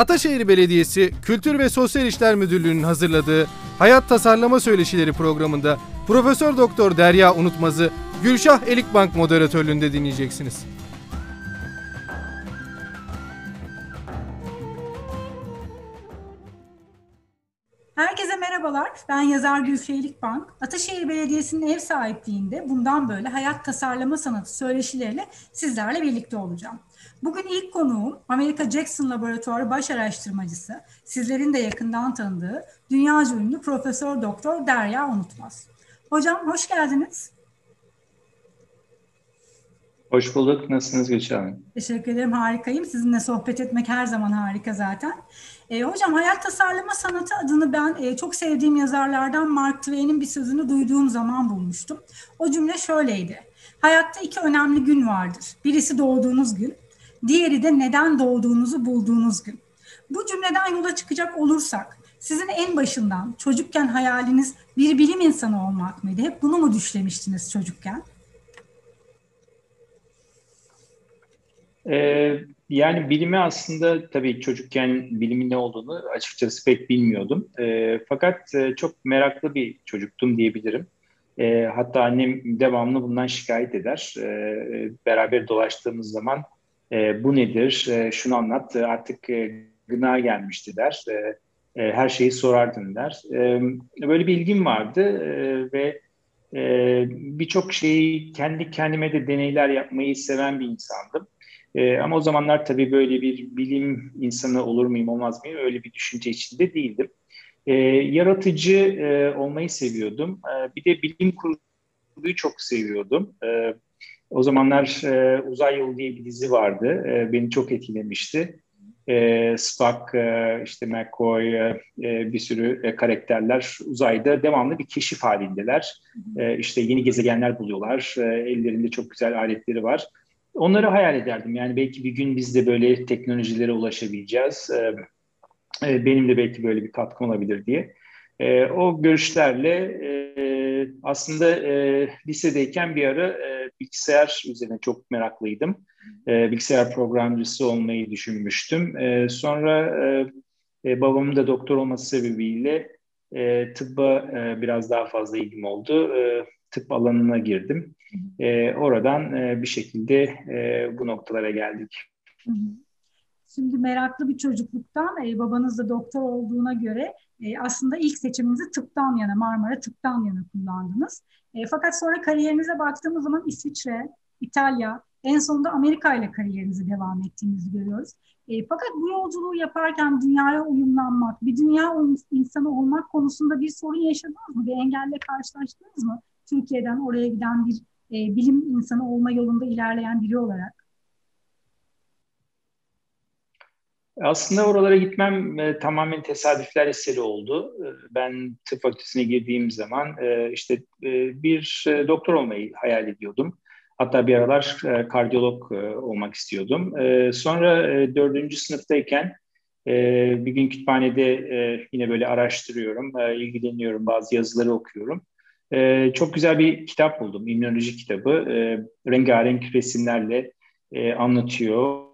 Ataşehir Belediyesi Kültür ve Sosyal İşler Müdürlüğü'nün hazırladığı Hayat Tasarlama Söyleşileri programında Profesör Doktor Derya Unutmaz'ı Gülşah Elikbank moderatörlüğünde dinleyeceksiniz. Herkese merhabalar. Ben yazar Gülşehirlik Bank. Ataşehir Belediyesi'nin ev sahipliğinde bundan böyle hayat tasarlama sanatı söyleşileriyle sizlerle birlikte olacağım. Bugün ilk konuğum Amerika Jackson Laboratuvarı baş araştırmacısı, sizlerin de yakından tanıdığı dünyaca ünlü Profesör Doktor Derya Unutmaz. Hocam hoş geldiniz. Hoş bulduk. Nasılsınız Gülşah Hanım? Teşekkür ederim. Harikayım. Sizinle sohbet etmek her zaman harika zaten. E, hocam hayat tasarlama sanatı adını ben e, çok sevdiğim yazarlardan Mark Twain'in bir sözünü duyduğum zaman bulmuştum. O cümle şöyleydi. Hayatta iki önemli gün vardır. Birisi doğduğunuz gün, diğeri de neden doğduğunuzu bulduğunuz gün. Bu cümleden yola çıkacak olursak, sizin en başından çocukken hayaliniz bir bilim insanı olmak mıydı? Hep bunu mu düşlemiştiniz çocukken? Ee, yani bilimi aslında tabii çocukken bilimin ne olduğunu açıkçası pek bilmiyordum. Ee, fakat e, çok meraklı bir çocuktum diyebilirim. Ee, hatta annem devamlı bundan şikayet eder. Ee, beraber dolaştığımız zaman e, bu nedir, e, şunu anlat, artık e, gına gelmişti der. E, e, her şeyi sorardın der. E, böyle bir ilgim vardı e, ve e, birçok şeyi kendi kendime de deneyler yapmayı seven bir insandım. E, ama o zamanlar tabii böyle bir bilim insanı olur muyum olmaz mıyım öyle bir düşünce içinde değildim. E, yaratıcı e, olmayı seviyordum. E, bir de bilim kurguyu çok seviyordum. E, o zamanlar e, Uzay Yolu diye bir dizi vardı. E, beni çok etkilemişti. E, Spock, e, işte McCoy, e, bir sürü e, karakterler uzayda devamlı bir keşif halindeler. E, işte yeni gezegenler buluyorlar. E, ellerinde çok güzel aletleri var. Onları hayal ederdim. Yani belki bir gün biz de böyle teknolojilere ulaşabileceğiz. E, e, benim de belki böyle bir katkım olabilir diye. E, o görüşlerle e, aslında e, lisedeyken bir ara e, bilgisayar üzerine çok meraklıydım. E, bilgisayar programcısı olmayı düşünmüştüm. E, sonra e, e, babamın da doktor olması sebebiyle e, tıbba e, biraz daha fazla ilgim oldu. E, tıp alanına girdim. E, oradan e, bir şekilde e, bu noktalara geldik. Şimdi meraklı bir çocukluktan e, babanız da doktor olduğuna göre e, aslında ilk seçiminizi tıptan yana, Marmara tıptan yana kullandınız. E, fakat sonra kariyerinize baktığımız zaman İsviçre, İtalya, en sonunda Amerika ile kariyerinizi devam ettiğinizi görüyoruz. E, fakat bu yolculuğu yaparken dünyaya uyumlanmak, bir dünya insanı olmak konusunda bir sorun yaşadınız mı? Bir engelle karşılaştınız mı? Türkiye'den oraya giden bir e, bilim insanı olma yolunda ilerleyen biri olarak. Aslında oralara gitmem e, tamamen tesadüfler eseri oldu. E, ben tıp fakültesine girdiğim zaman e, işte e, bir e, doktor olmayı hayal ediyordum. Hatta bir aralar e, kardiyolog e, olmak istiyordum. E, sonra e, dördüncü sınıftayken e, bir gün kütüphanede e, yine böyle araştırıyorum, e, ilgileniyorum, bazı yazıları okuyorum. E, çok güzel bir kitap buldum, immünoloji kitabı. E, rengarenk resimlerle e, anlatıyor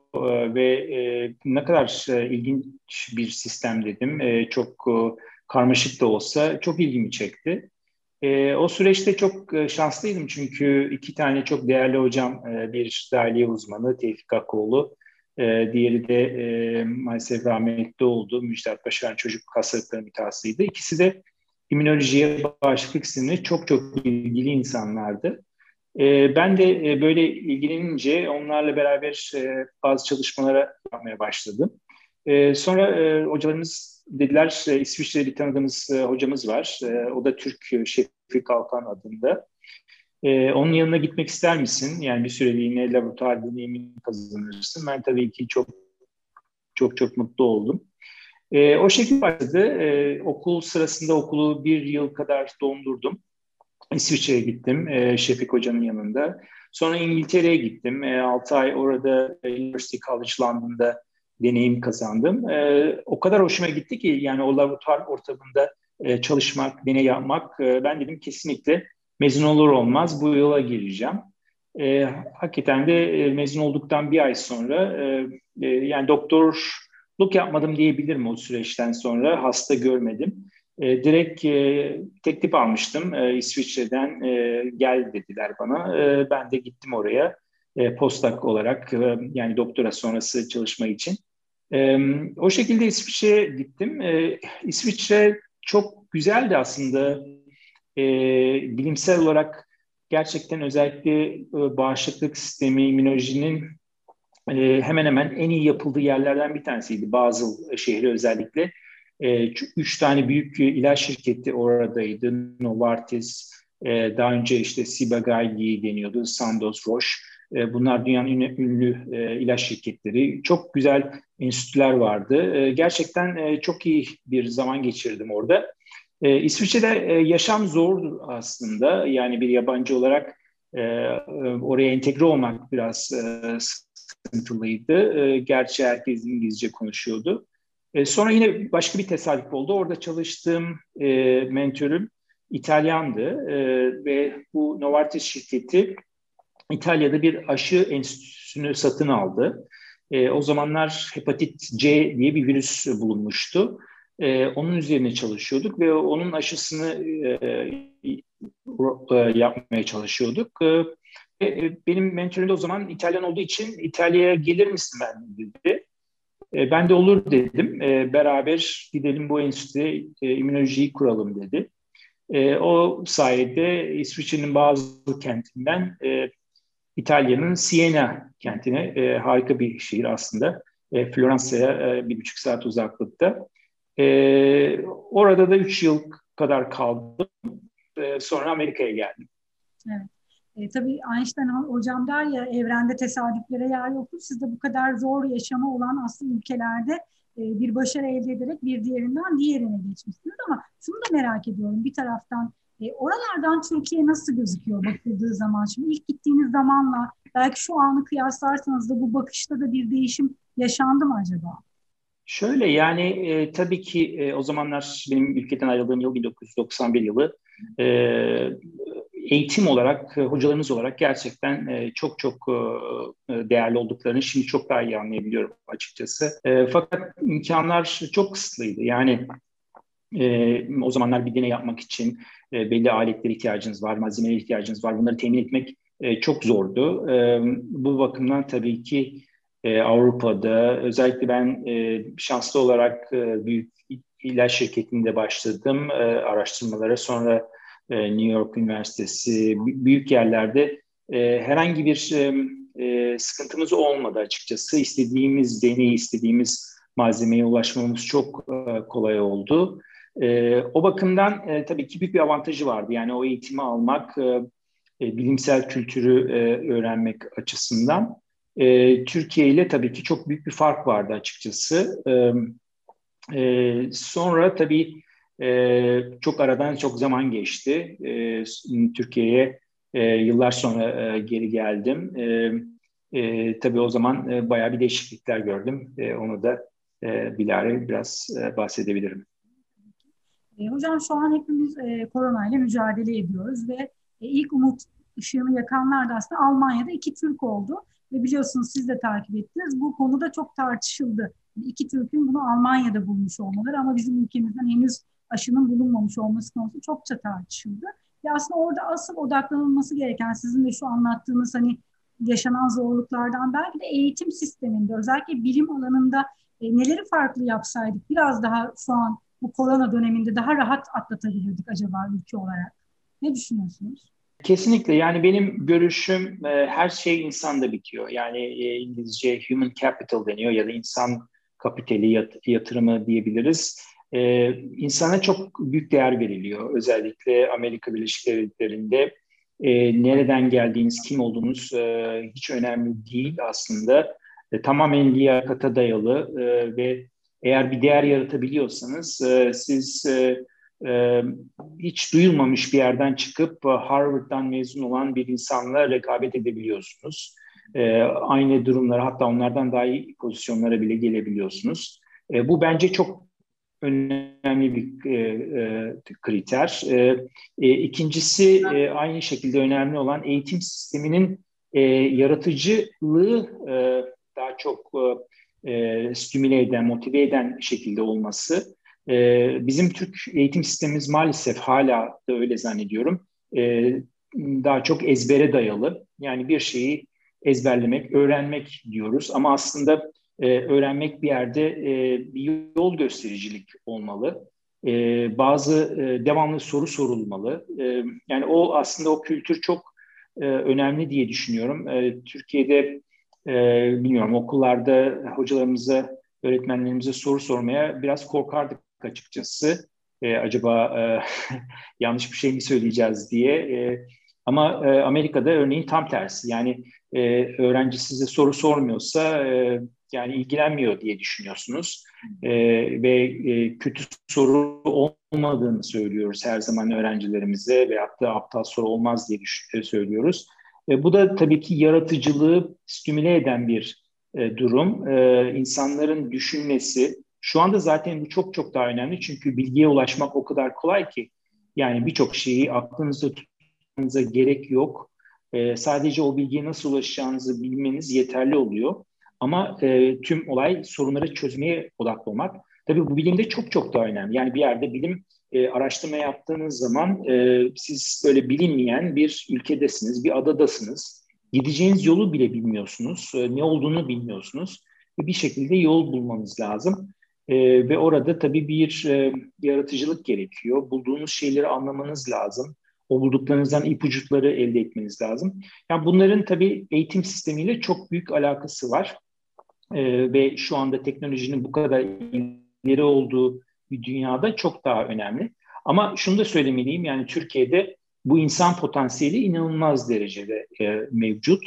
ve e, ne kadar e, ilginç bir sistem dedim. E, çok karmaşık da olsa çok ilgimi çekti. O süreçte çok şanslıydım çünkü iki tane çok değerli hocam, e, bir dahiliye uzmanı Tevfik Akoğlu, diğeri de maalesef rahmetli oldu. Müjdat Başaran çocuk hastalıkları mütehassısıydı. İkisi de immünolojiye, bağışıklık sistemine çok çok ilgili insanlardı. E, ben de e, böyle ilgilenince onlarla beraber e, bazı çalışmalara yapmaya başladım. E, sonra e, hocalarımız dediler, e, İsviçre'de bir tanıdığımız hocamız var. O da Türk Şefik Alkan adında. Onun yanına gitmek ister misin? Yani bir süreliğine laboratuvar deneyimi kazanırsın. Ben tabii ki çok çok çok mutlu oldum. O şekilde başladı. Okul sırasında okulu bir yıl kadar dondurdum. İsviçre'ye gittim e, Şefik Hoca'nın yanında. Sonra İngiltere'ye gittim. E, 6 ay orada University College London'da deneyim kazandım. E, o kadar hoşuma gitti ki yani o laboratuvar ortamında e, çalışmak, deney yapmak e, ben dedim kesinlikle mezun olur olmaz bu yola gireceğim. E, hakikaten de e, mezun olduktan bir ay sonra e, e, yani doktor yokluk yapmadım diyebilirim o süreçten sonra. Hasta görmedim. E, direkt e, teklif almıştım. E, İsviçre'den e, gel dediler bana. E, ben de gittim oraya e, postdoc olarak e, yani doktora sonrası çalışma için. E, o şekilde İsviçre'ye gittim. E, İsviçre çok güzeldi aslında. E, bilimsel olarak gerçekten özellikle e, bağışıklık sistemi, immünolojinin e, hemen hemen en iyi yapıldığı yerlerden bir tanesiydi. Basel şehri özellikle. E, üç tane büyük ilaç şirketi oradaydı. Novartis, e, daha önce işte Ciba-Geigy deniyordu, Sandoz, Roche. E, bunlar dünyanın ünlü, e, ilaç şirketleri. Çok güzel enstitüler vardı. E, gerçekten e, çok iyi bir zaman geçirdim orada. E, İsviçre'de e, yaşam zordu aslında. Yani bir yabancı olarak e, oraya entegre olmak biraz e, sıkıntılıydı. E, gerçi herkes İngilizce konuşuyordu. E, sonra yine başka bir tesadüf oldu. Orada çalıştığım e, mentörüm İtalyandı e, ve bu Novartis şirketi İtalya'da bir aşı enstitüsünü satın aldı. E, o zamanlar hepatit C diye bir virüs bulunmuştu. E, onun üzerine çalışıyorduk ve onun aşısını e, e, yapmaya çalışıyorduk. E, e, benim mentörüm de o zaman İtalyan olduğu için İtalya'ya gelir misin ben dedi. E, ben de olur dedim. E, beraber gidelim bu enstitüde e, immünolojiyi kuralım dedi. E, o sayede İsviçre'nin bazı kentinden e, İtalya'nın Siena kentine e, harika bir şehir aslında. E, Floransa'ya e, bir buçuk saat uzaklıkta. E, orada da üç yıl kadar kaldım. E, sonra Amerika'ya geldim. Evet. E, tabii Einstein hocam der ya evrende tesadüflere yer yoktur. Siz de bu kadar zor yaşama olan aslında ülkelerde e, bir başarı elde ederek bir diğerinden diğerine geçmişsiniz. Ama şunu da merak ediyorum bir taraftan e, oralardan Türkiye nasıl gözüküyor bakıldığı zaman? Şimdi ilk gittiğiniz zamanla belki şu anı kıyaslarsanız da bu bakışta da bir değişim yaşandı mı acaba? Şöyle yani e, tabii ki e, o zamanlar benim ülkeden ayrıldığım yıl 1991 yılı. E, eğitim olarak, e, hocalarımız olarak gerçekten e, çok çok e, değerli olduklarını şimdi çok daha iyi anlayabiliyorum açıkçası. Fakat imkanlar çok kısıtlıydı. Yani o zamanlar bir deney yapmak için belli aletlere ihtiyacınız var, malzemelere ihtiyacınız var. Bunları temin etmek çok zordu. Bu bakımdan tabii ki Avrupa'da özellikle ben şanslı olarak büyük ilaç şirketinde başladım araştırmalara. Sonra e, New York Üniversitesi, büyük yerlerde e, herhangi bir e, sıkıntımız olmadı açıkçası. İstediğimiz deneyi, istediğimiz malzemeye ulaşmamız çok kolay oldu. O bakımdan tabii ki büyük bir avantajı vardı. Yani o eğitimi almak, bilimsel kültürü öğrenmek açısından. Türkiye ile tabii ki çok büyük bir fark vardı açıkçası. Sonra tabii e, çok aradan çok zaman geçti. E, Türkiye'ye e, yıllar sonra e, geri geldim. E, e, tabii o zaman e, bayağı bir değişiklikler gördüm. E, onu da e, bilare biraz e, bahsedebilirim. E, hocam şu an hepimiz e, koronayla mücadele ediyoruz ve e, ilk umut ışığını yakanlar da aslında Almanya'da iki Türk oldu. Ve biliyorsunuz siz de takip ettiniz. Bu konuda çok tartışıldı. İki Türk'ün bunu Almanya'da bulmuş olmaları ama bizim ülkemizden henüz aşının bulunmamış olması konusu çokça tartışıldı. Ve aslında orada asıl odaklanılması gereken sizin de şu anlattığınız hani yaşanan zorluklardan belki de eğitim sisteminde özellikle bilim alanında e, neleri farklı yapsaydık biraz daha şu an bu korona döneminde daha rahat atlatabilirdik acaba ülke olarak. Ne düşünüyorsunuz? Kesinlikle yani benim görüşüm e, her şey insanda bitiyor. Yani e, İngilizce human capital deniyor ya da insan kapitali yat, yatırımı diyebiliriz e, insana çok büyük değer veriliyor. Özellikle Amerika Birleşik Devletleri'nde e, nereden geldiğiniz, kim olduğunuz e, hiç önemli değil aslında. E, tamamen liyakata dayalı e, ve eğer bir değer yaratabiliyorsanız e, siz e, e, hiç duyulmamış bir yerden çıkıp e, Harvard'dan mezun olan bir insanla rekabet edebiliyorsunuz. E, aynı durumlara hatta onlardan daha iyi pozisyonlara bile gelebiliyorsunuz. E, bu bence çok önemli bir e, e, kriter. E, e, ikincisi e, aynı şekilde önemli olan eğitim sisteminin e, yaratıcılığı e, daha çok e, stimüle eden, motive eden şekilde olması. E, bizim Türk eğitim sistemimiz maalesef hala da öyle zannediyorum. E, daha çok ezbere dayalı. Yani bir şeyi ezberlemek, öğrenmek diyoruz. Ama aslında e, öğrenmek bir yerde e, bir yol göstericilik olmalı. E, bazı e, devamlı soru sorulmalı. E, yani o aslında o kültür çok e, önemli diye düşünüyorum. E, Türkiye'de e, bilmiyorum okullarda hocalarımıza, öğretmenlerimize soru sormaya biraz korkardık açıkçası. E, acaba e, yanlış bir şey mi söyleyeceğiz diye. E, ama e, Amerika'da örneğin tam tersi. Yani e, öğrenci size soru sormuyorsa e, yani ilgilenmiyor diye düşünüyorsunuz e, ve e, kötü soru olmadığını söylüyoruz her zaman öğrencilerimize veyahut da aptal soru olmaz diye e, söylüyoruz. E, bu da tabii ki yaratıcılığı stimüle eden bir e, durum. E, insanların düşünmesi, şu anda zaten bu çok çok daha önemli çünkü bilgiye ulaşmak o kadar kolay ki yani birçok şeyi aklınızda tutmanıza gerek yok. E, sadece o bilgiye nasıl ulaşacağınızı bilmeniz yeterli oluyor. Ama e, tüm olay sorunları çözmeye odaklı olmak. Tabii bu bilimde çok çok daha önemli. Yani bir yerde bilim e, araştırma yaptığınız zaman e, siz böyle bilinmeyen bir ülkedesiniz, bir adadasınız. Gideceğiniz yolu bile bilmiyorsunuz, e, ne olduğunu bilmiyorsunuz. Bir şekilde yol bulmanız lazım. E, ve orada tabii bir e, yaratıcılık gerekiyor. Bulduğunuz şeyleri anlamanız lazım. O bulduklarınızdan ipuçları elde etmeniz lazım. Yani bunların tabii eğitim sistemiyle çok büyük alakası var e, ve şu anda teknolojinin bu kadar ileri olduğu bir dünyada çok daha önemli. Ama şunu da söylemeliyim yani Türkiye'de bu insan potansiyeli inanılmaz derecede e, mevcut.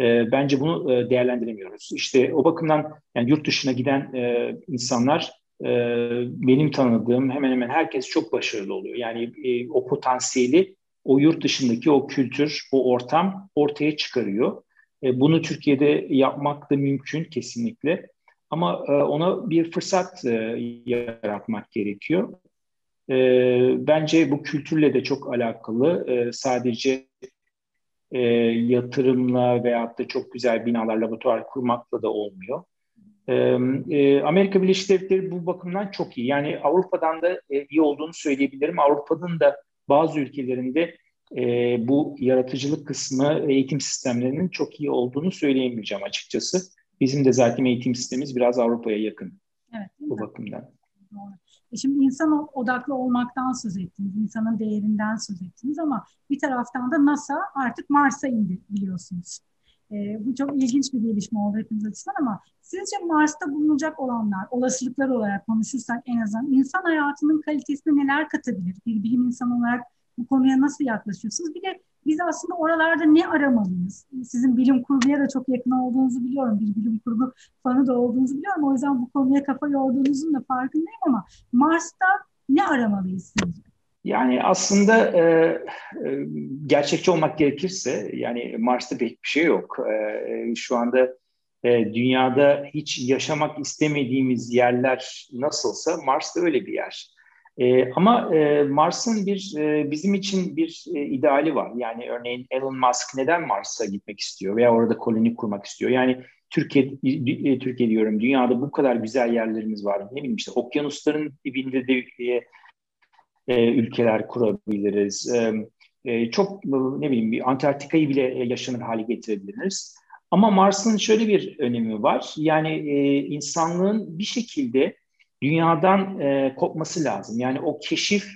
E, bence bunu e, değerlendiremiyoruz. İşte o bakımdan yani yurt dışına giden e, insanlar e, benim tanıdığım hemen hemen herkes çok başarılı oluyor. Yani e, o potansiyeli o yurt dışındaki o kültür, o ortam ortaya çıkarıyor. E, bunu Türkiye'de yapmak da mümkün kesinlikle. Ama e, ona bir fırsat e, yaratmak gerekiyor. Bence bu kültürle de çok alakalı. Sadece yatırımla veyahut da çok güzel binalar, laboratuvar kurmakla da olmuyor. Amerika Birleşik Devletleri bu bakımdan çok iyi. Yani Avrupa'dan da iyi olduğunu söyleyebilirim. Avrupa'nın da bazı ülkelerinde e, bu yaratıcılık kısmı eğitim sistemlerinin çok iyi olduğunu söyleyemeyeceğim açıkçası. Bizim de zaten eğitim sistemimiz biraz Avrupa'ya yakın evet, bu bakımdan. Doğru. E şimdi insan odaklı olmaktan söz ettiniz, insanın değerinden söz ettiniz ama bir taraftan da NASA artık Mars'a indi biliyorsunuz. E, bu çok ilginç bir gelişme oldu hepimiz açısından ama sizce Mars'ta bulunacak olanlar, olasılıklar olarak konuşursak en azından insan hayatının kalitesine neler katabilir? Bir bilim insanı olarak bu konuya nasıl yaklaşıyorsunuz? Bir de biz aslında oralarda ne aramalıyız? Sizin bilim kurguya da çok yakın olduğunuzu biliyorum. Bir bilim kurgu fanı da olduğunuzu biliyorum. O yüzden bu konuya kafa yorduğunuzun da farkındayım ama Mars'ta ne aramalıyız sizce? Yani aslında e, e, gerçekçi olmak gerekirse yani Mars'ta pek bir şey yok. E, şu anda e, dünyada hiç yaşamak istemediğimiz yerler nasılsa Mars da öyle bir yer. E, ama e, Mars'ın bir e, bizim için bir e, ideali var. Yani örneğin Elon Musk neden Mars'a gitmek istiyor veya orada koloni kurmak istiyor? Yani Türkiye e, Türkiye diyorum dünyada bu kadar güzel yerlerimiz var. Ne bileyim işte okyanusların dibinde de e, e, ülkeler kurabiliriz. E, e, çok ne bileyim bir Antarktika'yı bile yaşanır hale getirebiliriz. Ama Mars'ın şöyle bir önemi var. Yani e, insanlığın bir şekilde dünyadan e, kopması lazım. Yani o keşif,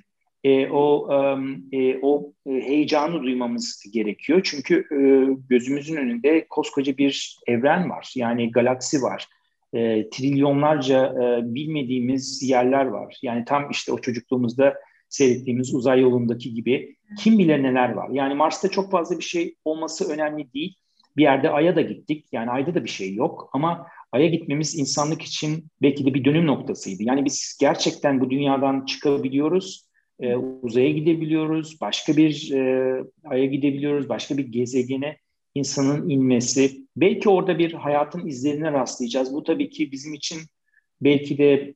e, o e, o heyecanı duymamız gerekiyor. Çünkü e, gözümüzün önünde koskoca bir evren var. Yani galaksi var. E, trilyonlarca e, bilmediğimiz yerler var. Yani tam işte o çocukluğumuzda seyrettiğimiz uzay yolundaki gibi kim bilir neler var. Yani Mars'ta çok fazla bir şey olması önemli değil. Bir yerde Ay'a da gittik. Yani Ay'da da bir şey yok ama Ay'a gitmemiz insanlık için belki de bir dönüm noktasıydı. Yani biz gerçekten bu dünyadan çıkabiliyoruz, e, uzaya gidebiliyoruz, başka bir e, Ay'a gidebiliyoruz, başka bir gezegene insanın inmesi. Belki orada bir hayatın izlerine rastlayacağız. Bu tabii ki bizim için belki de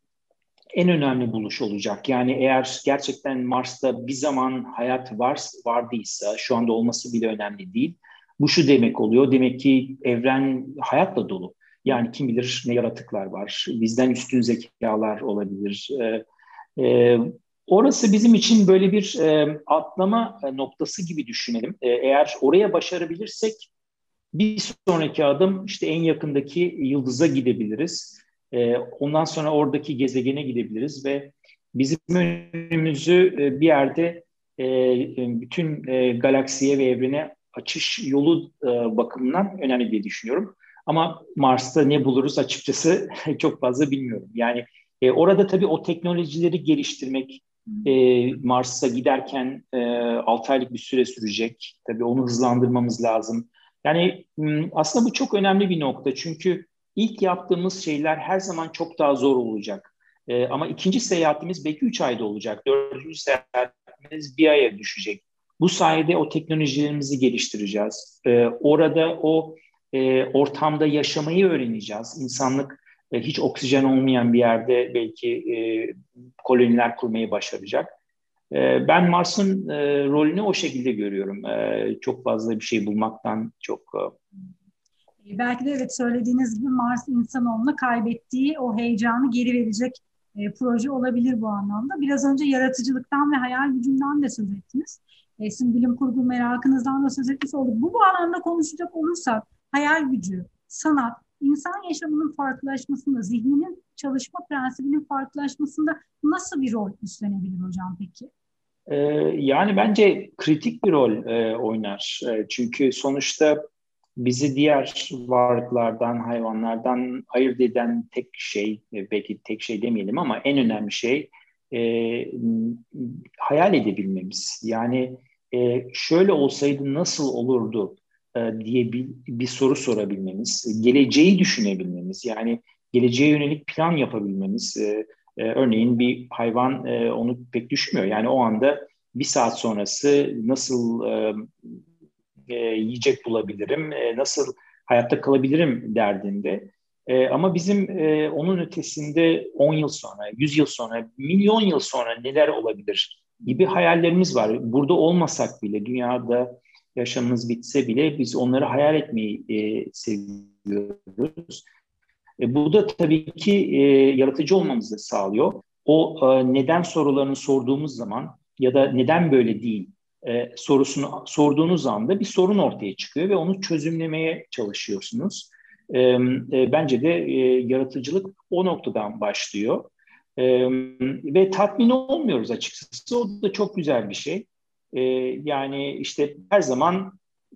en önemli buluş olacak. Yani eğer gerçekten Mars'ta bir zaman hayat var vardıysa, şu anda olması bile önemli değil. Bu şu demek oluyor, demek ki evren hayatla dolu. Yani kim bilir ne yaratıklar var, bizden üstün zekalar olabilir. E, e, orası bizim için böyle bir e, atlama noktası gibi düşünelim. E, eğer oraya başarabilirsek bir sonraki adım işte en yakındaki yıldıza gidebiliriz. E, ondan sonra oradaki gezegene gidebiliriz ve bizim önümüzü e, bir yerde e, bütün e, galaksiye ve evrene açış yolu e, bakımından önemli diye düşünüyorum. Ama Mars'ta ne buluruz açıkçası çok fazla bilmiyorum. Yani e, orada tabii o teknolojileri geliştirmek e, Mars'a giderken e, 6 aylık bir süre sürecek. Tabii onu hızlandırmamız lazım. Yani aslında bu çok önemli bir nokta. Çünkü ilk yaptığımız şeyler her zaman çok daha zor olacak. E, ama ikinci seyahatimiz belki 3 ayda olacak. Dördüncü seyahatimiz bir aya düşecek. Bu sayede o teknolojilerimizi geliştireceğiz. E, orada o e, ortamda yaşamayı öğreneceğiz. İnsanlık e, hiç oksijen olmayan bir yerde belki e, koloniler kurmayı başaracak. E, ben Mars'ın e, rolünü o şekilde görüyorum. E, çok fazla bir şey bulmaktan çok... E... Belki de evet söylediğiniz gibi Mars insanoğluna kaybettiği o heyecanı geri verecek e, proje olabilir bu anlamda. Biraz önce yaratıcılıktan ve hayal gücünden de söz ettiniz. E, sizin bilim kurgu merakınızdan da söz etmiş olduk. Bu bağlamda konuşacak olursak hayal gücü, sanat, insan yaşamının farklılaşmasında, zihninin çalışma prensibinin farklılaşmasında nasıl bir rol üstlenebilir hocam peki? Ee, yani bence kritik bir rol e, oynar. E, çünkü sonuçta bizi diğer varlıklardan, hayvanlardan ayırt eden tek şey, e, belki tek şey demeyelim ama en önemli şey e, hayal edebilmemiz. Yani e, şöyle olsaydı nasıl olurdu diye bir, bir soru sorabilmemiz, geleceği düşünebilmemiz, yani geleceğe yönelik plan yapabilmemiz. E, e, örneğin bir hayvan e, onu pek düşünmüyor. Yani o anda bir saat sonrası nasıl e, e, yiyecek bulabilirim, e, nasıl hayatta kalabilirim derdinde. E, ama bizim e, onun ötesinde 10 yıl sonra, 100 yıl sonra, milyon yıl sonra neler olabilir gibi hayallerimiz var. Burada olmasak bile, dünyada yaşamımız bitse bile biz onları hayal etmeyi e, seviyoruz. E, bu da tabii ki e, yaratıcı olmamızı sağlıyor. O e, neden sorularını sorduğumuz zaman ya da neden böyle değil e, sorusunu sorduğunuz anda bir sorun ortaya çıkıyor ve onu çözümlemeye çalışıyorsunuz. E, e, bence de e, yaratıcılık o noktadan başlıyor. E, ve tatmin olmuyoruz açıkçası. O da çok güzel bir şey. E, yani işte her zaman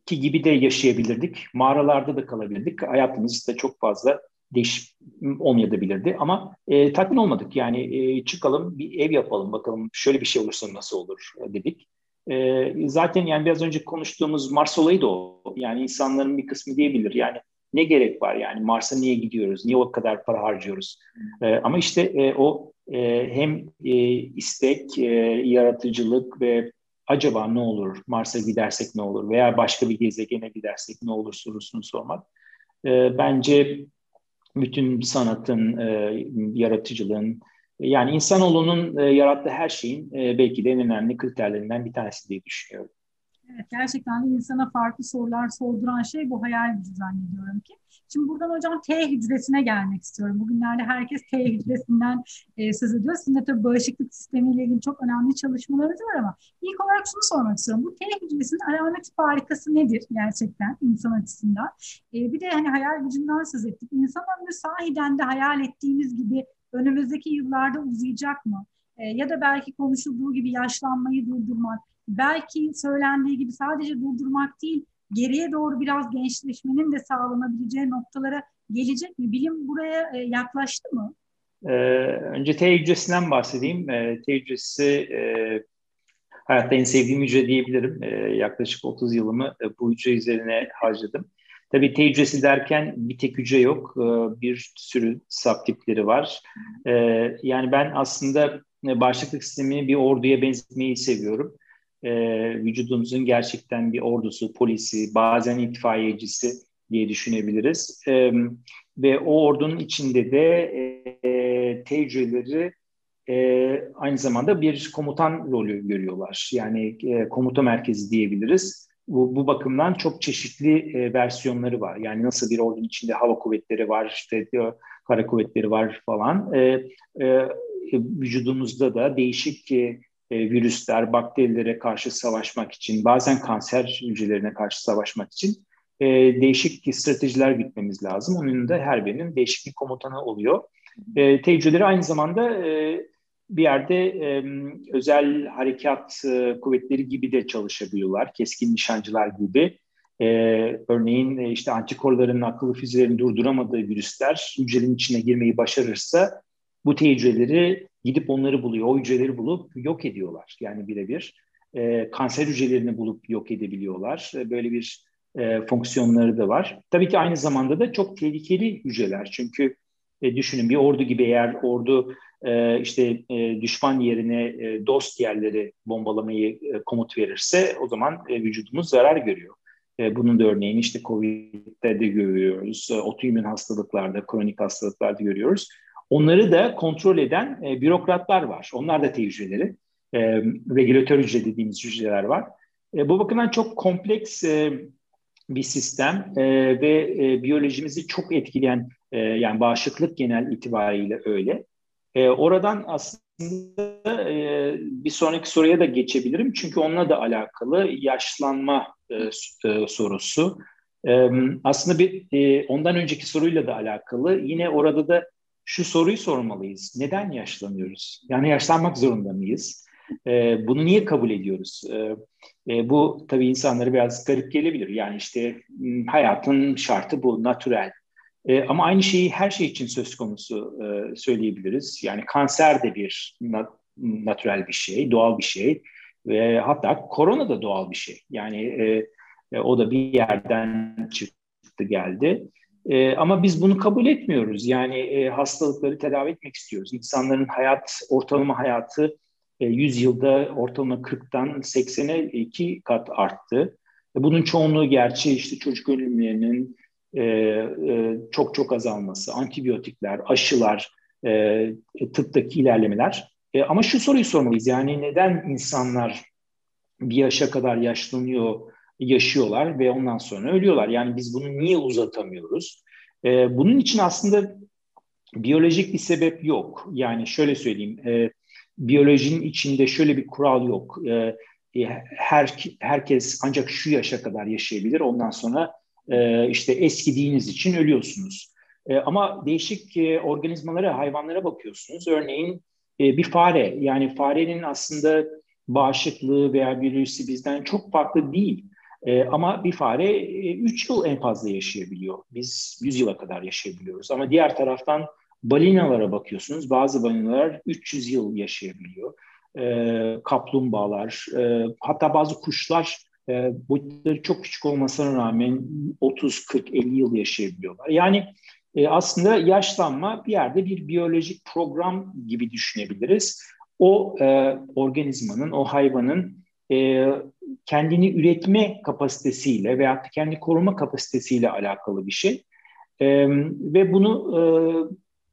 ki gibi de yaşayabilirdik. Mağaralarda da kalabilirdik. Hayatımız da çok fazla değiş olmayabilirdi ama e, tatmin olmadık. Yani e, çıkalım bir ev yapalım bakalım şöyle bir şey olursa nasıl olur dedik. E, zaten yani biraz önce konuştuğumuz Mars olayı da o. Yani insanların bir kısmı diyebilir yani ne gerek var yani Mars'a niye gidiyoruz, niye o kadar para harcıyoruz? E, ama işte e, o e, hem e, istek, e, yaratıcılık ve acaba ne olur, Mars'a gidersek ne olur veya başka bir gezegene gidersek ne olur sorusunu sormak. E, bence bütün sanatın, e, yaratıcılığın, yani insanoğlunun e, yarattığı her şeyin e, belki de en önemli kriterlerinden bir tanesi diye düşünüyorum. Evet, gerçekten de insana farklı sorular sorduran şey bu hayal gücü zannediyorum ki. Şimdi buradan hocam T hücresine gelmek istiyorum. Bugünlerde herkes T hücresinden e, söz ediyor. Sizin de tabii bağışıklık sistemiyle ilgili çok önemli çalışmalarınız var ama ilk olarak şunu sormak istiyorum. Bu T hücresinin alamet farikası nedir gerçekten insan açısından? E, bir de hani hayal gücünden söz ettik. İnsan ömrü sahiden de hayal ettiğimiz gibi önümüzdeki yıllarda uzayacak mı? E, ya da belki konuşulduğu gibi yaşlanmayı durdurmak, belki söylendiği gibi sadece durdurmak değil, geriye doğru biraz gençleşmenin de sağlanabileceği noktalara gelecek mi? Bilim buraya e, yaklaştı mı? Ee, önce T hücresinden bahsedeyim. Ee, T hücresi e, hayatta en sevdiğim hücre diyebilirim. Ee, yaklaşık 30 yılımı e, bu hücre üzerine harcadım. Tabii T hücresi derken bir tek hücre yok. Ee, bir sürü subtipleri var. Ee, yani ben aslında e, bağışıklık sistemini bir orduya benzetmeyi seviyorum e, vücudumuzun gerçekten bir ordusu, polisi, bazen itfaiyecisi diye düşünebiliriz. E, ve o ordunun içinde de e, tecrübeleri e, aynı zamanda bir komutan rolü görüyorlar. Yani e, komuta merkezi diyebiliriz. bu, bu bakımdan çok çeşitli e, versiyonları var. Yani nasıl bir ordunun içinde hava kuvvetleri var, işte diyor, kara kuvvetleri var falan. E, e, vücudumuzda da değişik e, virüsler, bakterilere karşı savaşmak için, bazen kanser hücrelerine karşı savaşmak için e, değişik stratejiler gütmemiz lazım. Onun da her birinin değişik bir komutanı oluyor. E, tecrübeleri aynı zamanda e, bir yerde e, özel harekat e, kuvvetleri gibi de çalışabiliyorlar. Keskin nişancılar gibi. E, örneğin e, işte antikorların akıllı füzelerini durduramadığı virüsler hücrenin içine girmeyi başarırsa bu tecrübeleri gidip onları buluyor. O hücreleri bulup yok ediyorlar. Yani birebir e, kanser hücrelerini bulup yok edebiliyorlar. E, böyle bir e, fonksiyonları da var. Tabii ki aynı zamanda da çok tehlikeli hücreler. Çünkü e, düşünün bir ordu gibi eğer ordu e, işte e, düşman yerine e, dost yerleri bombalamayı e, komut verirse o zaman e, vücudumuz zarar görüyor. E, bunun da örneğini işte COVID'de de görüyoruz, e, otoimmün hastalıklarda, kronik hastalıklarda görüyoruz. Onları da kontrol eden e, bürokratlar var. Onlar da tecrübeleri. E, regülatör hücre dediğimiz hücreler var. E, bu bakımdan çok kompleks e, bir sistem e, ve e, biyolojimizi çok etkileyen e, yani bağışıklık genel itibariyle öyle. E, oradan aslında e, bir sonraki soruya da geçebilirim çünkü onunla da alakalı yaşlanma e, e, sorusu. E, aslında bir e, ondan önceki soruyla da alakalı yine orada da şu soruyu sormalıyız. Neden yaşlanıyoruz? Yani yaşlanmak zorunda mıyız? E, bunu niye kabul ediyoruz? E, e, bu tabii insanlara biraz garip gelebilir. Yani işte hayatın şartı bu, natürel. E, ama aynı şeyi her şey için söz konusu e, söyleyebiliriz. Yani kanser de bir nat- natürel bir şey, doğal bir şey. Ve hatta korona da doğal bir şey. Yani e, e, o da bir yerden çıktı geldi. E, ama biz bunu kabul etmiyoruz. Yani e, hastalıkları tedavi etmek istiyoruz. İnsanların hayat, ortalama hayatı e, 100 yılda ortalama 40'tan 80'e iki kat arttı. E, bunun çoğunluğu gerçi işte çocuk ölümlerinin e, e, çok çok azalması, antibiyotikler, aşılar, e, e, tıptaki ilerlemeler. E, ama şu soruyu sormalıyız yani neden insanlar bir yaşa kadar yaşlanıyor, yaşıyorlar ve ondan sonra ölüyorlar? Yani biz bunu niye uzatamıyoruz? E, bunun için aslında biyolojik bir sebep yok. Yani şöyle söyleyeyim, e, biyolojinin içinde şöyle bir kural yok. E, her herkes ancak şu yaşa kadar yaşayabilir. Ondan sonra e, işte eskidiğiniz için ölüyorsunuz. E, ama değişik e, organizmalara, hayvanlara bakıyorsunuz. Örneğin e, bir fare, yani farenin aslında bağışıklığı veya virüsü bizden çok farklı değil. E, ama bir fare 3 e, yıl en fazla yaşayabiliyor. Biz 100 yıla kadar yaşayabiliyoruz. Ama diğer taraftan balinalara bakıyorsunuz. Bazı balinalar 300 yıl yaşayabiliyor. E, kaplumbağalar, e, hatta bazı kuşlar e, boyutları çok küçük olmasına rağmen 30, 40, 50 yıl yaşayabiliyorlar. Yani e, aslında yaşlanma bir yerde bir biyolojik program gibi düşünebiliriz. O e, organizmanın, o hayvanın e, kendini üretme kapasitesiyle veya kendi koruma kapasitesiyle alakalı bir şey. E, ve bunu e,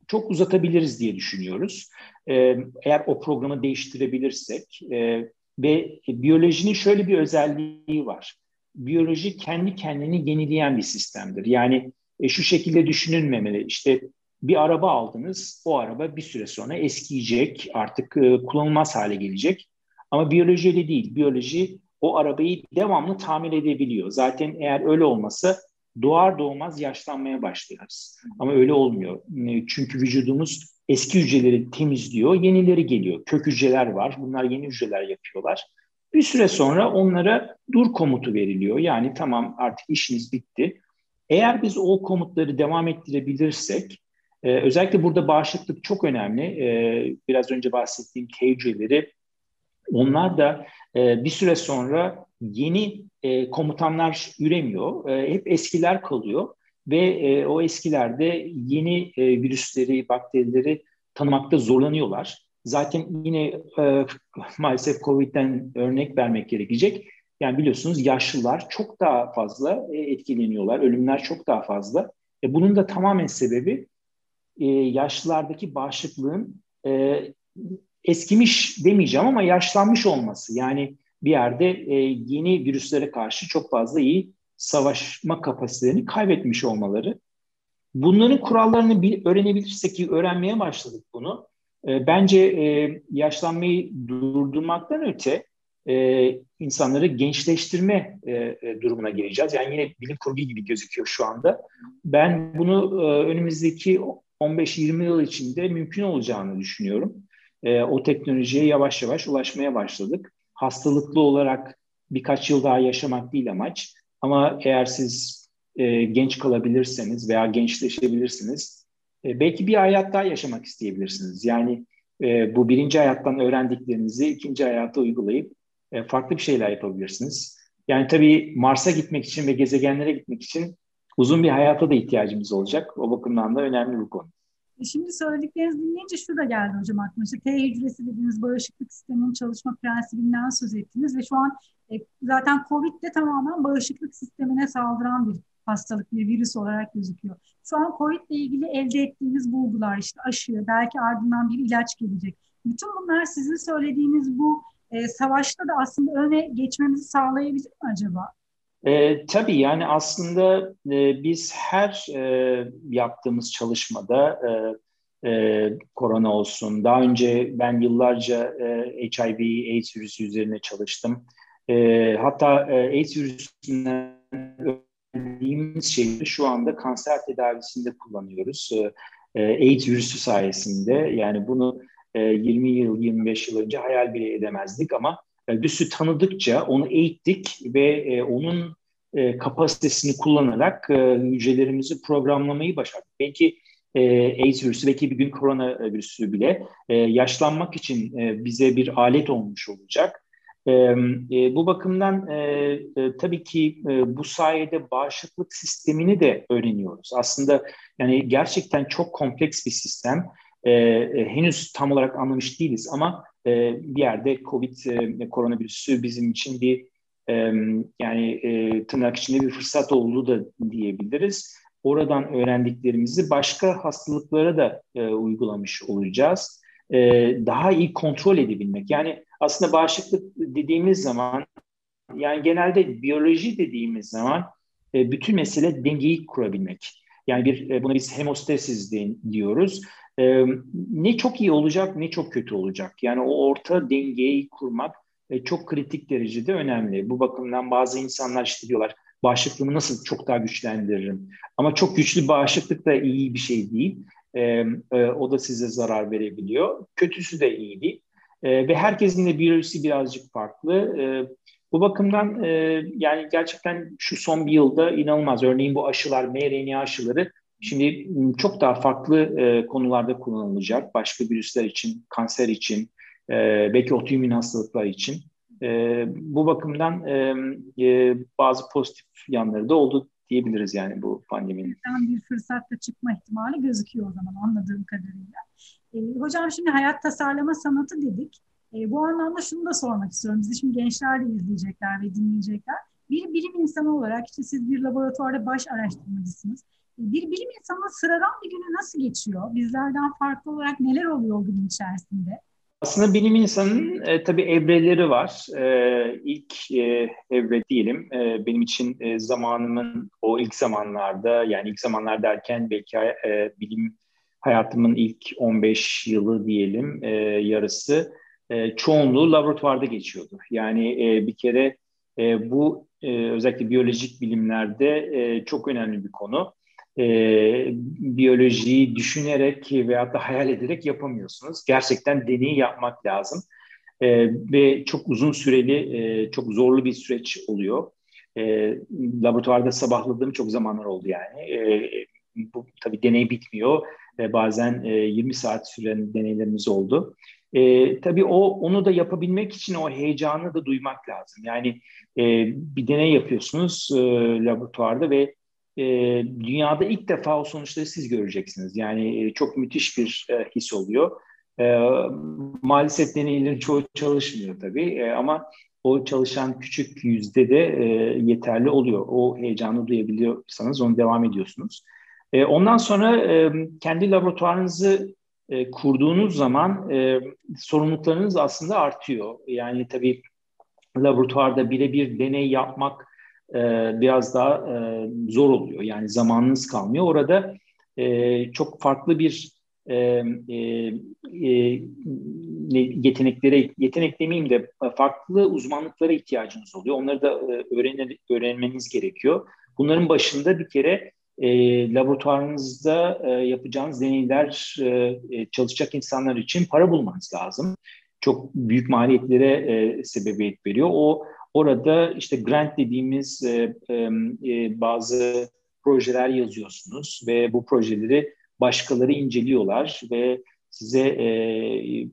çok uzatabiliriz diye düşünüyoruz. E, eğer o programı değiştirebilirsek e, ve biyolojinin şöyle bir özelliği var. Biyoloji kendi kendini yenileyen bir sistemdir. Yani e, şu şekilde düşünülmemeli. İşte bir araba aldınız, o araba bir süre sonra eskiyecek, artık e, kullanılmaz hale gelecek. Ama biyoloji öyle değil. Biyoloji o arabayı devamlı tamir edebiliyor. Zaten eğer öyle olmasa doğar doğmaz yaşlanmaya başlarız. Ama öyle olmuyor. E, çünkü vücudumuz eski hücreleri temizliyor, yenileri geliyor. Kök hücreler var, bunlar yeni hücreler yapıyorlar. Bir süre sonra onlara dur komutu veriliyor. Yani tamam artık işiniz bitti. Eğer biz o komutları devam ettirebilirsek, e, özellikle burada bağışıklık çok önemli. E, biraz önce bahsettiğim K hücreleri, onlar da e, bir süre sonra yeni e, komutanlar üremiyor. E, hep eskiler kalıyor ve e, o eskilerde yeni e, virüsleri, bakterileri tanımakta zorlanıyorlar. Zaten yine e, maalesef COVID'den örnek vermek gerekecek. Yani biliyorsunuz yaşlılar çok daha fazla e, etkileniyorlar, ölümler çok daha fazla. E, bunun da tamamen sebebi e, yaşlılardaki bağışıklığın e, eskimiş demeyeceğim ama yaşlanmış olması. Yani bir yerde e, yeni virüslere karşı çok fazla iyi savaşma kapasitelerini kaybetmiş olmaları. Bunların kurallarını bir, öğrenebilirsek ki öğrenmeye başladık bunu. E, bence e, yaşlanmayı durdurmaktan öte e, insanları gençleştirme e, e, durumuna geleceğiz. Yani yine bilim kurgu gibi gözüküyor şu anda. Ben bunu e, önümüzdeki 15-20 yıl içinde mümkün olacağını düşünüyorum. E, o teknolojiye yavaş yavaş ulaşmaya başladık. Hastalıklı olarak birkaç yıl daha yaşamak değil amaç. Ama eğer siz e, genç kalabilirseniz veya gençleşebilirsiniz, e, belki bir hayat daha yaşamak isteyebilirsiniz. Yani e, bu birinci hayattan öğrendiklerinizi ikinci hayata uygulayıp e, farklı bir şeyler yapabilirsiniz. Yani tabii Mars'a gitmek için ve gezegenlere gitmek için uzun bir hayata da ihtiyacımız olacak. O bakımdan da önemli bir konu. E, şimdi söylediklerinizi dinleyince şu da geldi hocam aklıma. İşte T hücresi dediğiniz bağışıklık sisteminin çalışma prensibinden söz ettiniz ve şu an e, zaten COVID de tamamen bağışıklık sistemine saldıran bir hastalık, bir virüs olarak gözüküyor. Şu an COVID ile ilgili elde ettiğimiz bulgular, işte aşı, belki ardından bir ilaç gelecek. Bütün bunlar sizin söylediğiniz bu e, savaşta da aslında öne geçmemizi sağlayabilir mi acaba? E, tabii yani aslında e, biz her e, yaptığımız çalışmada e, e, korona olsun, daha önce ben yıllarca e, HIV, AIDS virüsü üzerine çalıştım. E, hatta e, AIDS virüsünden öğrendiğimiz şeyi şu anda kanser tedavisinde kullanıyoruz. E, e AIDS virüsü sayesinde yani bunu 20 e, yıl, 25 yıl önce hayal bile edemezdik ama virüsü tanıdıkça onu eğittik ve e, onun e, kapasitesini kullanarak hücrelerimizi programlamayı başardık. Belki AIDS virüsü, belki bir gün korona virüsü bile yaşlanmak için bize bir alet olmuş olacak. bu bakımdan tabii ki bu sayede bağışıklık sistemini de öğreniyoruz. Aslında yani gerçekten çok kompleks bir sistem e, e, henüz tam olarak anlamış değiliz ama e, bir yerde COVID e, koronavirüsü bizim için bir e, yani e, tırnak içinde bir fırsat olduğu da diyebiliriz. Oradan öğrendiklerimizi başka hastalıklara da e, uygulamış olacağız. E, daha iyi kontrol edebilmek. Yani aslında bağışıklık dediğimiz zaman yani genelde biyoloji dediğimiz zaman e, bütün mesele dengeyi kurabilmek. Yani bir e, buna biz hemostasis diyoruz e, ne çok iyi olacak ne çok kötü olacak. Yani o orta dengeyi kurmak e, çok kritik derecede önemli. Bu bakımdan bazı insanlar işte diyorlar bağışıklığımı nasıl çok daha güçlendiririm. Ama çok güçlü bağışıklık da iyi bir şey değil. O da size zarar verebiliyor. Kötüsü de iyi değil. Ve herkesin de biyolojisi birazcık farklı. Bu bakımdan e, yani gerçekten şu son bir yılda inanılmaz. Örneğin bu aşılar, mRNA aşıları Şimdi çok daha farklı e, konularda kullanılacak. Başka virüsler için, kanser için, e, belki otoimmün hastalıklar için. E, bu bakımdan e, e, bazı pozitif yanları da oldu diyebiliriz yani bu pandeminin. Bir fırsatta çıkma ihtimali gözüküyor o zaman anladığım kadarıyla. E, hocam şimdi hayat tasarlama sanatı dedik. E, bu anlamda şunu da sormak istiyorum. Bizi şimdi gençler de izleyecekler ve dinleyecekler. Bir bilim insanı olarak işte siz bir laboratuvarda baş araştırmacısınız bir bilim insanının sıradan bir günü nasıl geçiyor? Bizlerden farklı olarak neler oluyor o gün içerisinde? Aslında bilim insanının e, tabii evreleri var. E, ilk e, evre diyelim e, benim için e, zamanımın o ilk zamanlarda yani ilk zamanlar derken belki e, bilim hayatımın ilk 15 yılı diyelim e, yarısı e, çoğunluğu laboratuvarda geçiyordu. Yani e, bir kere e, bu e, özellikle biyolojik bilimlerde e, çok önemli bir konu e, biyolojiyi düşünerek veyahut da hayal ederek yapamıyorsunuz. Gerçekten deney yapmak lazım. E, ve çok uzun süreli, e, çok zorlu bir süreç oluyor. E, laboratuvarda sabahladığım çok zamanlar oldu yani. E, bu tabii deney bitmiyor. E, bazen e, 20 saat süren deneylerimiz oldu. E, tabii o onu da yapabilmek için o heyecanı da duymak lazım. Yani e, bir deney yapıyorsunuz e, laboratuvarda ve e, dünyada ilk defa o sonuçları siz göreceksiniz. Yani e, çok müthiş bir e, his oluyor. E, maalesef deneylerin çoğu çalışmıyor tabii e, ama o çalışan küçük yüzde de e, yeterli oluyor. O heyecanı duyabiliyorsanız onu devam ediyorsunuz. E, ondan sonra e, kendi laboratuvarınızı e, kurduğunuz zaman e, sorumluluklarınız aslında artıyor. Yani tabii laboratuvarda birebir deney yapmak e, biraz daha e, zor oluyor. Yani zamanınız kalmıyor. Orada e, çok farklı bir e, e, e, yeteneklere, yetenek demeyeyim de farklı uzmanlıklara ihtiyacınız oluyor. Onları da e, öğrenir, öğrenmeniz gerekiyor. Bunların başında bir kere e, laboratuvarınızda e, yapacağınız deneyler e, e, çalışacak insanlar için para bulmanız lazım. Çok büyük maliyetlere e, sebebiyet veriyor. O orada işte grant dediğimiz e, e, bazı projeler yazıyorsunuz ve bu projeleri başkaları inceliyorlar ve size e,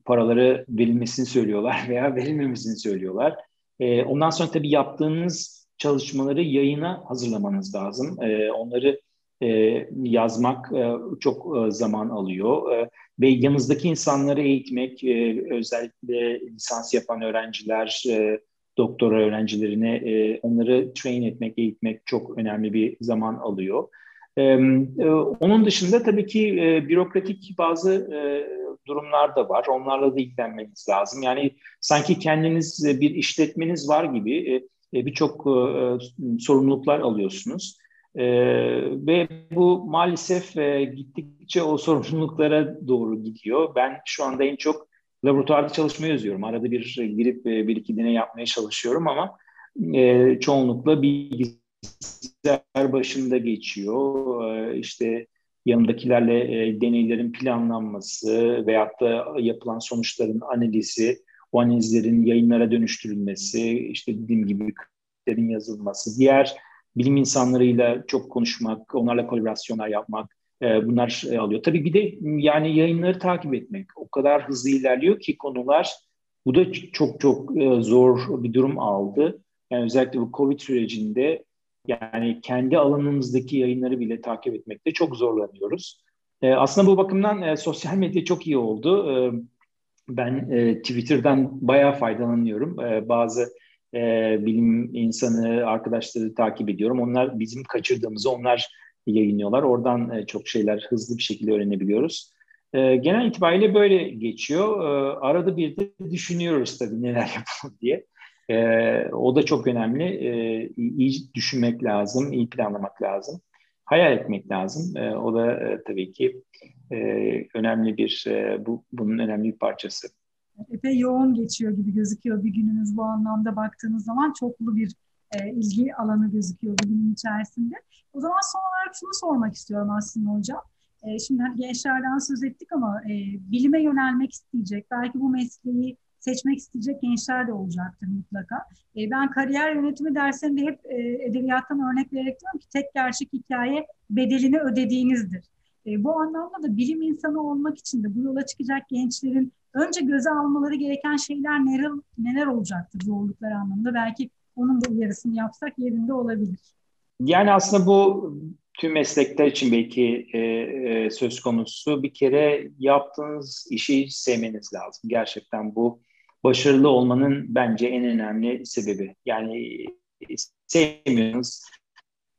paraları verilmesini söylüyorlar veya verilmemesini söylüyorlar. E, ondan sonra tabii yaptığınız çalışmaları yayına hazırlamanız lazım. E, onları e, yazmak e, çok e, zaman alıyor e, ve yanınızdaki insanları eğitmek, e, özellikle lisans yapan öğrenciler, e, doktora öğrencilerine e, onları train etmek, eğitmek çok önemli bir zaman alıyor. E, e, onun dışında tabii ki e, bürokratik bazı e, durumlar da var. Onlarla da ilgilenmeniz lazım. Yani sanki kendiniz bir işletmeniz var gibi e, birçok e, sorumluluklar alıyorsunuz. E, ve bu maalesef e, gittikçe o sorumluluklara doğru gidiyor. Ben şu anda en çok laboratuvarda çalışmayı özlüyorum. Arada bir girip e, bir iki deney yapmaya çalışıyorum ama e, çoğunlukla bilgisayar başında geçiyor. E, işte yanındakilerle e, deneylerin planlanması veyahut da yapılan sonuçların analizi, o analizlerin yayınlara dönüştürülmesi, işte dediğim gibi yazılması, diğer bilim insanlarıyla çok konuşmak, onlarla kolaborasyonlar yapmak, e, bunlar e, alıyor. Tabii bir de yani yayınları takip etmek. O kadar hızlı ilerliyor ki konular. Bu da çok çok e, zor bir durum aldı. Yani özellikle bu Covid sürecinde yani kendi alanımızdaki yayınları bile takip etmekte çok zorlanıyoruz. aslında bu bakımdan sosyal medya çok iyi oldu. ben Twitter'dan bayağı faydalanıyorum. bazı bilim insanı arkadaşları takip ediyorum. Onlar bizim kaçırdığımızı onlar yayınlıyorlar. Oradan e, çok şeyler hızlı bir şekilde öğrenebiliyoruz. E, genel itibariyle böyle geçiyor. E, arada bir de düşünüyoruz tabii neler yapalım diye. o da çok önemli. İyi düşünmek lazım, iyi planlamak lazım. Hayal etmek lazım. o da tabii ki önemli bir, bu bunun önemli bir parçası. Epey yoğun geçiyor gibi gözüküyor bir gününüz bu anlamda baktığınız zaman çoklu bir e, ilgi alanı gözüküyor bugünün içerisinde. O zaman son olarak şunu sormak istiyorum aslında hocam. E, şimdi hani gençlerden söz ettik ama e, bilime yönelmek isteyecek, belki bu mesleği seçmek isteyecek gençler de olacaktır mutlaka. E, ben kariyer yönetimi dersinde hep e, edebiyattan örnek vererek diyorum ki tek gerçek hikaye bedelini ödediğinizdir. E, bu anlamda da bilim insanı olmak için de bu yola çıkacak gençlerin önce göze almaları gereken şeyler neler, neler olacaktır zorluklar anlamında? Belki onun da uyarısını yapsak yerinde olabilir. Yani aslında bu tüm meslekler için belki e, e, söz konusu bir kere yaptığınız işi sevmeniz lazım. Gerçekten bu başarılı olmanın bence en önemli sebebi. Yani sevmiyorsanız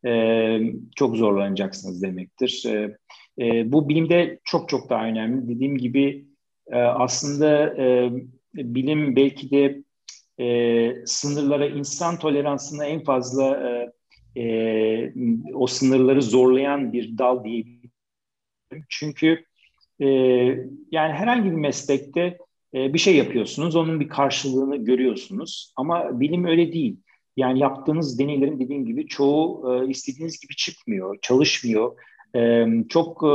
e, çok zorlanacaksınız demektir. E, e, bu bilimde çok çok daha önemli. Dediğim gibi e, aslında e, bilim belki de e, sınırlara, insan toleransına en fazla e, e, o sınırları zorlayan bir dal diyebilirim. Çünkü e, yani herhangi bir meslekte e, bir şey yapıyorsunuz, onun bir karşılığını görüyorsunuz. Ama bilim öyle değil. Yani yaptığınız deneylerin dediğim gibi çoğu e, istediğiniz gibi çıkmıyor, çalışmıyor. E, çok e,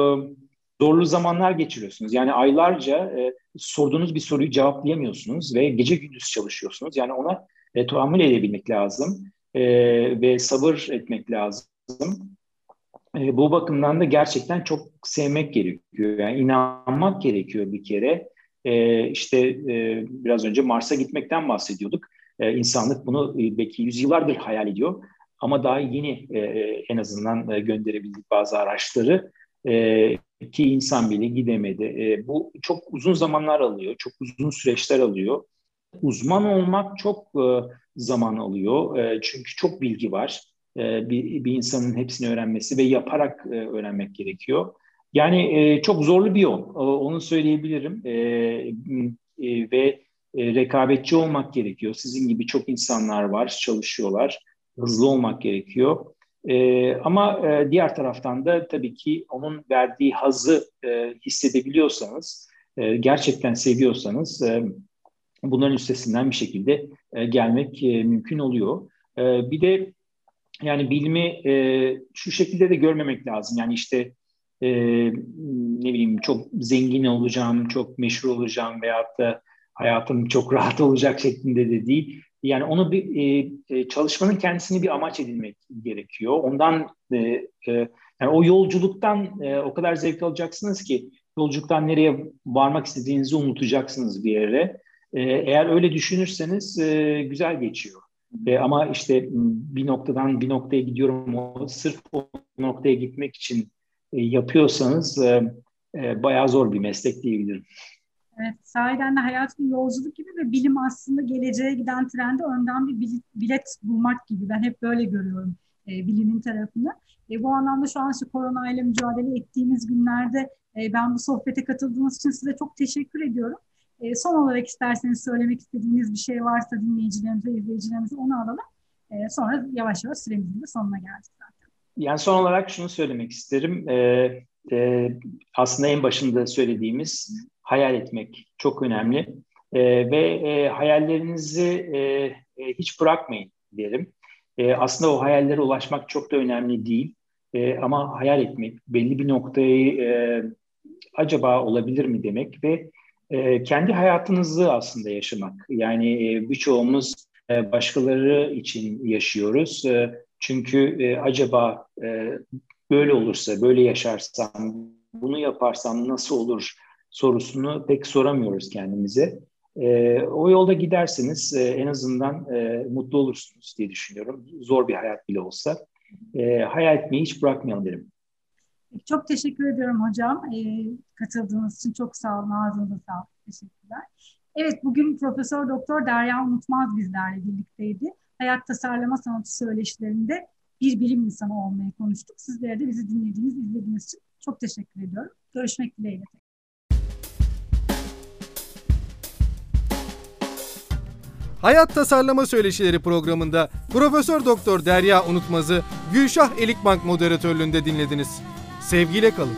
zorlu zamanlar geçiriyorsunuz. Yani aylarca e, sorduğunuz bir soruyu cevaplayamıyorsunuz ve gece gündüz çalışıyorsunuz. Yani ona e, tahammül edebilmek lazım e, ve sabır etmek lazım. E, bu bakımdan da gerçekten çok sevmek gerekiyor. Yani inanmak gerekiyor bir kere. E, işte e, biraz önce Mars'a gitmekten bahsediyorduk. E, insanlık bunu e, belki yüzyıllardır hayal ediyor. Ama daha yeni e, e en azından e, gönderebildik bazı araçları. E, ki insan bile gidemedi. E, bu çok uzun zamanlar alıyor, çok uzun süreçler alıyor. Uzman olmak çok e, zaman alıyor e, çünkü çok bilgi var. Bir, bir insanın hepsini öğrenmesi ve yaparak e, öğrenmek gerekiyor. Yani e, çok zorlu bir yol, e, onu söyleyebilirim. Ve rekabetçi olmak gerekiyor. Sizin gibi çok insanlar var, çalışıyorlar. Hızlı olmak gerekiyor. E, ama e, diğer taraftan da tabii ki onun verdiği hazı e, hissedebiliyorsanız, e, gerçekten seviyorsanız e, bunların üstesinden bir şekilde e, gelmek e, mümkün oluyor. E, bir de yani bilimi e, şu şekilde de görmemek lazım. Yani işte e, ne bileyim çok zengin olacağım, çok meşhur olacağım veyahut da hayatım çok rahat olacak şeklinde de değil. Yani onu bir e, e, çalışmanın kendisini bir amaç edinmek gerekiyor. Ondan e, e, yani o yolculuktan e, o kadar zevk alacaksınız ki yolculuktan nereye varmak istediğinizi unutacaksınız bir yere. E, eğer öyle düşünürseniz e, güzel geçiyor. E, ama işte bir noktadan bir noktaya gidiyorum o sırf o noktaya gitmek için e, yapıyorsanız e, e, bayağı zor bir meslek diyebilirim. Evet, sahiden de hayat bir yolculuk gibi ve bilim aslında geleceğe giden trende önden bir bilet bulmak gibi. Ben hep böyle görüyorum e, bilimin tarafını. E, bu anlamda şu an şu korona ile mücadele ettiğimiz günlerde e, ben bu sohbete katıldığınız için size çok teşekkür ediyorum. E, son olarak isterseniz söylemek istediğiniz bir şey varsa dinleyicilerimize, izleyicilerimize onu alalım. E, sonra yavaş yavaş süremizin de sonuna geldik zaten. Yani son olarak şunu söylemek isterim. E, e, aslında en başında söylediğimiz hayal etmek çok önemli. E, ve e, hayallerinizi e, e, hiç bırakmayın derim. E, aslında o hayallere ulaşmak çok da önemli değil. E, ama hayal etmek, belli bir noktayı e, acaba olabilir mi demek ve e, kendi hayatınızı aslında yaşamak. Yani e, birçoğumuz e, başkaları için yaşıyoruz. E, çünkü e, acaba e, böyle olursa, böyle yaşarsam, bunu yaparsam nasıl olur sorusunu pek soramıyoruz kendimize. E, o yolda giderseniz e, en azından e, mutlu olursunuz diye düşünüyorum. Zor bir hayat bile olsa. E, hayal etmeyi hiç bırakmayalım derim. Çok teşekkür ediyorum hocam. E, katıldığınız için çok sağ olun. Ağzınıza sağlık. Teşekkürler. Evet bugün Profesör Doktor Derya Unutmaz bizlerle birlikteydi. Hayat tasarlama sanatı söyleşilerinde bir bilim insanı olmayı konuştuk. Sizlere de bizi dinlediğiniz, izlediğiniz için çok teşekkür ediyorum. Görüşmek dileğiyle. Hayat Tasarlama Söyleşileri programında Profesör Doktor Derya Unutmaz'ı Gülşah Elikbank moderatörlüğünde dinlediniz. Sevgiyle kalın.